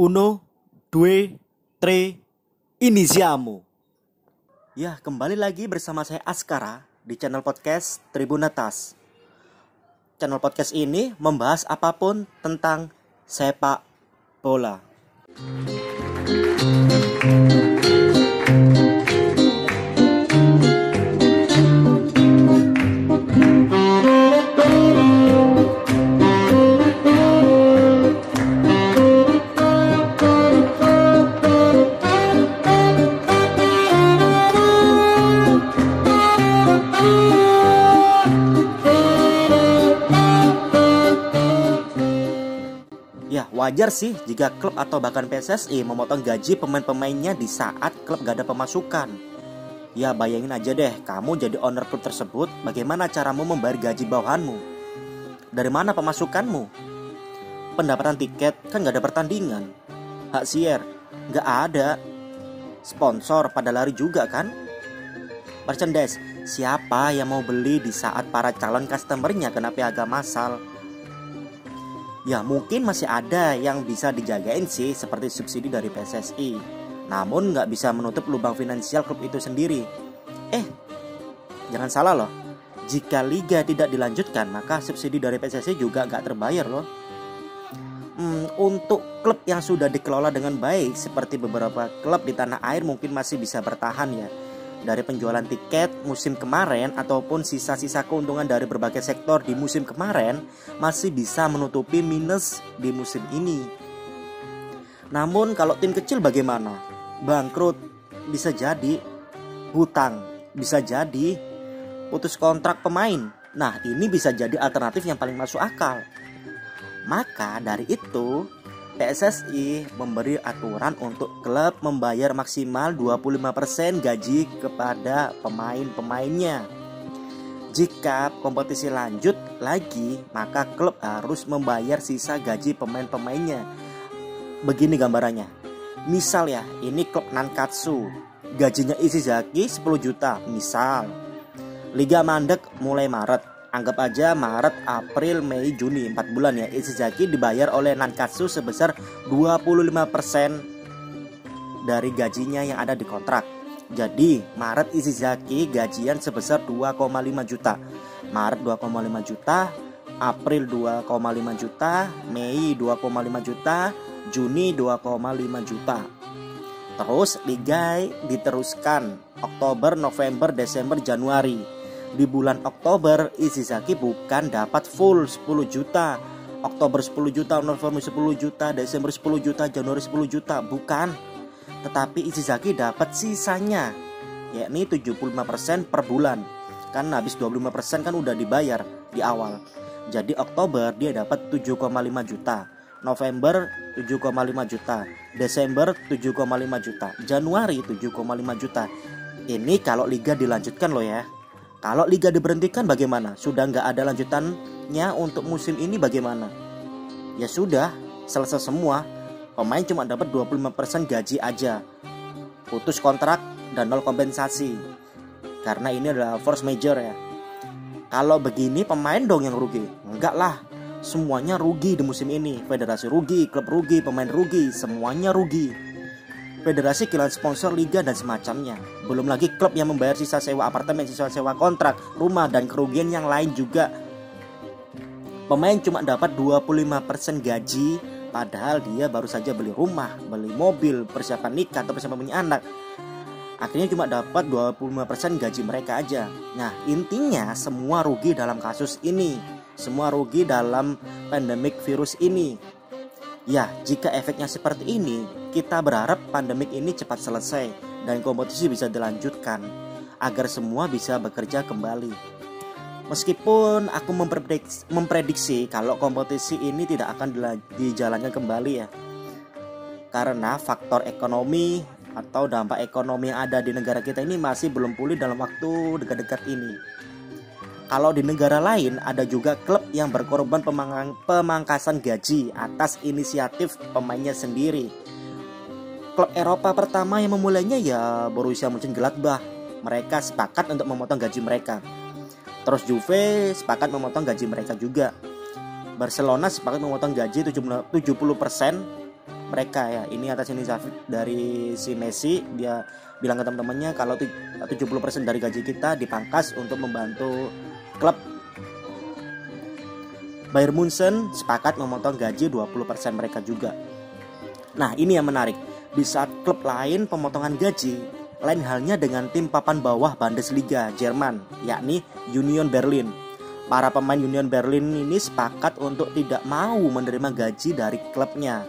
Uno, due, tre, inisiamu. Ya, kembali lagi bersama saya Askara di channel podcast Tribun Atas. Channel podcast ini membahas apa pun tentang sepak bola. Ya, wajar sih jika klub atau bahkan PSSI memotong gaji pemain-pemainnya di saat klub gak ada pemasukan. Ya, bayangin aja deh, kamu jadi owner klub tersebut, bagaimana caramu membayar gaji bawahanmu? Dari mana pemasukanmu? Pendapatan tiket kan gak ada pertandingan. Hak siar, gak ada. Sponsor pada lari juga kan? Merchandise, siapa yang mau beli di saat para calon customernya kena PHK massal? Ya mungkin masih ada yang bisa dijagain sih seperti subsidi dari PSSI Namun nggak bisa menutup lubang finansial klub itu sendiri. Eh, jangan salah loh. Jika liga tidak dilanjutkan maka subsidi dari PSSI juga nggak terbayar loh. Hmm, Untuk klub yang sudah dikelola dengan baik seperti beberapa klub di tanah air mungkin masih bisa bertahan ya dari penjualan tiket musim kemarin ataupun sisa-sisa keuntungan dari berbagai sektor di musim kemarin masih bisa menutupi minus di musim ini. Namun kalau tim kecil bagaimana? Bangkrut bisa jadi, hutang bisa jadi, putus kontrak pemain. Nah, ini bisa jadi alternatif yang paling masuk akal. Maka dari itu, PSSI memberi aturan untuk klub membayar maksimal 25% gaji kepada pemain-pemainnya. Jika kompetisi lanjut lagi, maka klub harus membayar sisa gaji pemain-pemainnya. Begini gambarannya. Misal ya, ini klub Nankatsu. Gajinya Ishizaki 10 juta, misal. Liga mandek mulai Maret, Anggap aja Maret, April, Mei, Juni 4 bulan ya. Ishizaki dibayar oleh Nankatsu sebesar 25% dari gajinya yang ada di kontrak. Jadi Maret Ishizaki gajian sebesar 2,5 juta. Maret 2,5 juta April 2,5 juta Mei 2,5 juta Juni 2,5 juta. Terus liga diteruskan Oktober, November, Desember, Januari di bulan Oktober Ishizaki bukan dapat full 10 juta. Oktober 10 juta, November 10 juta, Desember 10 juta, Januari 10 juta Bukan. Tetapi Ishizaki dapat sisanya yakni 75% per bulan. Kan habis 25% kan udah dibayar di awal. Jadi Oktober dia dapat 7,5 juta. November 7,5 juta. Desember 7,5 juta. Januari 7,5 juta. Ini kalau liga dilanjutkan loh ya kalau liga diberhentikan bagaimana? Sudah nggak ada lanjutannya untuk musim ini bagaimana? Ya sudah, selesai semua. Pemain cuma dapat 25% gaji aja. Putus kontrak dan nol kompensasi. Karena ini adalah force major ya. Kalau begini pemain dong yang rugi. Enggak lah. Semuanya rugi di musim ini. Federasi rugi, klub rugi, pemain rugi, semuanya rugi federasi kehilangan sponsor liga dan semacamnya. Belum lagi klub yang membayar sisa sewa apartemen, sisa sewa kontrak, rumah dan kerugian yang lain juga. Pemain cuma dapat 25% gaji padahal dia baru saja beli rumah, beli mobil, persiapan nikah atau persiapan punya anak. Akhirnya cuma dapat 25% gaji mereka aja. Nah, intinya semua rugi dalam kasus ini. Semua rugi dalam pandemik virus ini. Ya, jika efeknya seperti ini, kita berharap pandemik ini cepat selesai dan kompetisi bisa dilanjutkan agar semua bisa bekerja kembali. Meskipun aku memprediksi, memprediksi kalau kompetisi ini tidak akan dijalankan kembali ya. Karena faktor ekonomi atau dampak ekonomi yang ada di negara kita ini masih belum pulih dalam waktu dekat-dekat ini. Kalau di negara lain ada juga klub yang berkorban pemangkasan gaji atas inisiatif pemainnya sendiri. Klub Eropa pertama yang memulainya ya Borussia Mönchengladbach. Mereka sepakat untuk memotong gaji mereka. Terus Juve sepakat memotong gaji mereka juga. Barcelona sepakat memotong gaji 70% mereka ya ini atas inisiatif dari si Messi dia bilang ke teman-temannya kalau 70% dari gaji kita dipangkas untuk membantu klub Bayern Munchen sepakat memotong gaji 20% mereka juga. Nah, ini yang menarik. Di saat klub lain pemotongan gaji, lain halnya dengan tim papan bawah Bundesliga Jerman, yakni Union Berlin. Para pemain Union Berlin ini sepakat untuk tidak mau menerima gaji dari klubnya.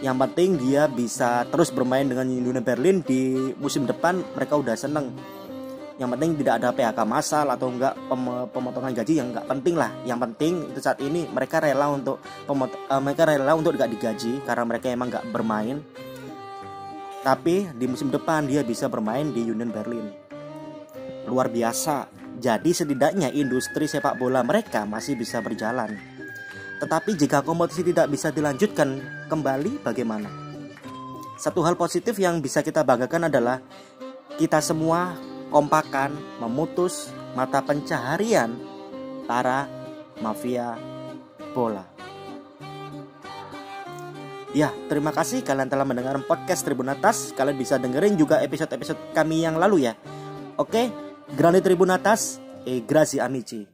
Yang penting dia bisa terus bermain dengan Union Berlin di musim depan mereka udah seneng yang penting tidak ada PHK massal atau enggak pemotongan gaji yang enggak penting lah yang penting itu saat ini mereka rela untuk uh, mereka rela untuk enggak digaji karena mereka emang enggak bermain tapi di musim depan dia bisa bermain di Union Berlin. Luar biasa. Jadi setidaknya industri sepak bola mereka masih bisa berjalan. Tetapi jika kompetisi tidak bisa dilanjutkan kembali bagaimana? Satu hal positif yang bisa kita banggakan adalah kita semua kompakan memutus mata pencaharian para mafia bola. Ya, terima kasih kalian telah mendengar podcast Tribun Atas. Kalian bisa dengerin juga episode-episode kami yang lalu ya. Oke, Grande Tribun Atas, e grazie amici.